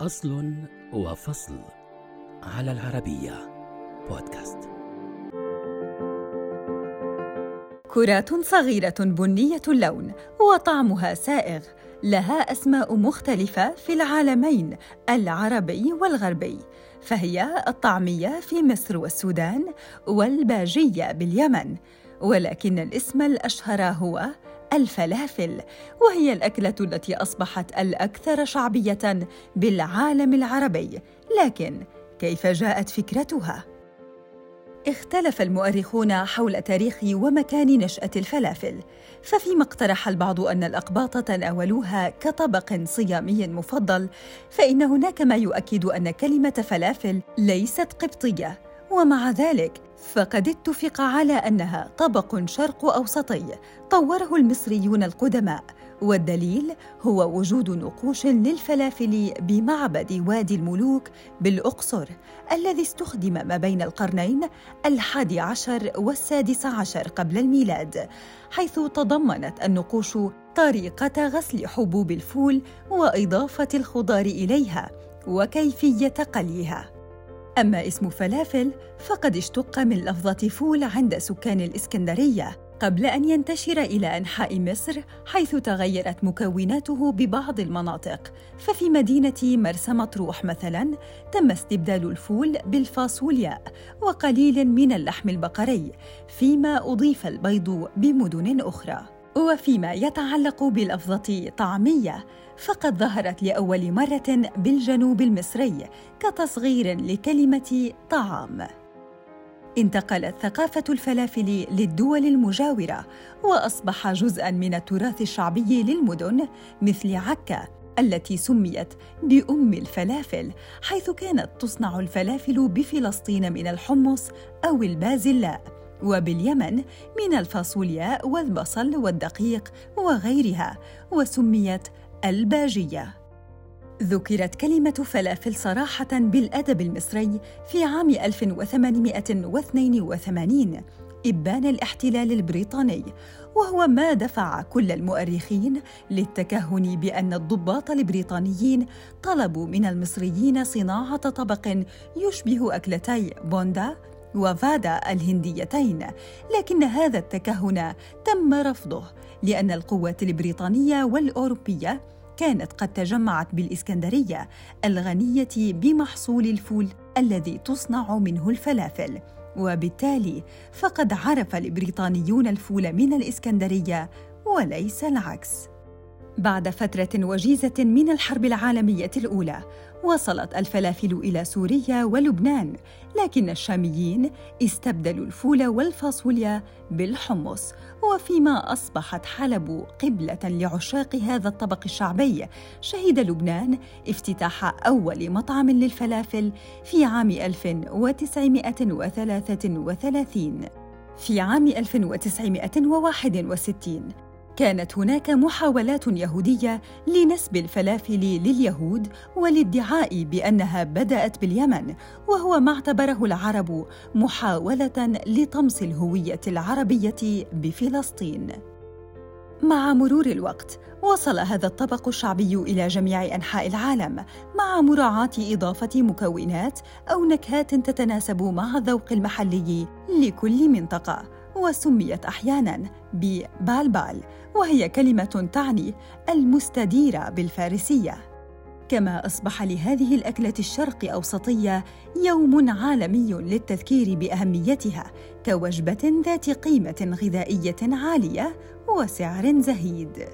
أصل وفصل على العربية بودكاست. كرات صغيرة بنية اللون وطعمها سائغ لها أسماء مختلفة في العالمين العربي والغربي. فهي الطعمية في مصر والسودان والباجية باليمن. ولكن الاسم الأشهر هو الفلافل وهي الأكلة التي أصبحت الأكثر شعبية بالعالم العربي. لكن كيف جاءت فكرتها؟ اختلف المؤرخون حول تاريخ ومكان نشأة الفلافل. ففيما اقترح البعض أن الأقباط تناولوها كطبق صيامي مفضل فإن هناك ما يؤكد أن كلمة فلافل ليست قبطية. ومع ذلك فقد اتفق على أنها طبق شرق أوسطي طوره المصريون القدماء والدليل هو وجود نقوش للفلافل بمعبد وادي الملوك بالأقصر الذي استخدم ما بين القرنين الحادي عشر والسادس عشر قبل الميلاد حيث تضمنت النقوش طريقة غسل حبوب الفول وإضافة الخضار إليها وكيفية قليها. أما اسم فلافل فقد اشتق من لفظة فول عند سكان الإسكندرية قبل أن ينتشر إلى أنحاء مصر حيث تغيرت مكوناته ببعض المناطق. ففي مدينة مرسى مطروح مثلاً تم استبدال الفول بالفاصولياء وقليل من اللحم البقري فيما أضيف البيض بمدن أخرى. وفيما يتعلق بلفظة طعمية فقد ظهرت لأول مرة بالجنوب المصري كتصغير لكلمة طعام. انتقلت ثقافة الفلافل للدول المجاورة وأصبح جزءاً من التراث الشعبي للمدن مثل عكا التي سميت بأم الفلافل حيث كانت تصنع الفلافل بفلسطين من الحمص أو البازلاء وباليمن من الفاصولياء والبصل والدقيق وغيرها وسميت الباجية. ذكرت كلمة فلافل صراحة بالأدب المصري في عام 1882 إبان الاحتلال البريطاني وهو ما دفع كل المؤرخين للتكهن بأن الضباط البريطانيين طلبوا من المصريين صناعة طبق يشبه أكلتي بوندا وفادا الهنديتين لكن هذا التكهن تم رفضه لأن القوات البريطانية والأوروبية كانت قد تجمعت بالإسكندرية الغنية بمحصول الفول الذي تصنع منه الفلافل. وبالتالي فقد عرف البريطانيون الفول من الإسكندرية وليس العكس. بعد فترة وجيزة من الحرب العالمية الأولى وصلت الفلافل إلى سوريا ولبنان لكن الشاميين استبدلوا الفول والفاصوليا بالحمص وفيما أصبحت حلب قبلة لعشاق هذا الطبق الشعبي. شهد لبنان افتتاح أول مطعم للفلافل في عام 1933 في عام 1961 كانت هناك محاولات يهودية لنسب الفلافل لليهود والادعاء بأنها بدأت باليمن وهو ما اعتبره العرب محاولة لطمس الهوية العربية بفلسطين. مع مرور الوقت وصل هذا الطبق الشعبي إلى جميع أنحاء العالم مع مراعاة إضافة مكونات أو نكهات تتناسب مع الذوق المحلي لكل منطقة. وسميت أحيانا ببالبال وهي كلمة تعني المستديره بالفارسية. كما أصبح لهذه الأكلة الشرق أوسطية يوم عالمي للتذكير بأهميتها كوجبة ذات قيمة غذائية عالية وسعر زهيد.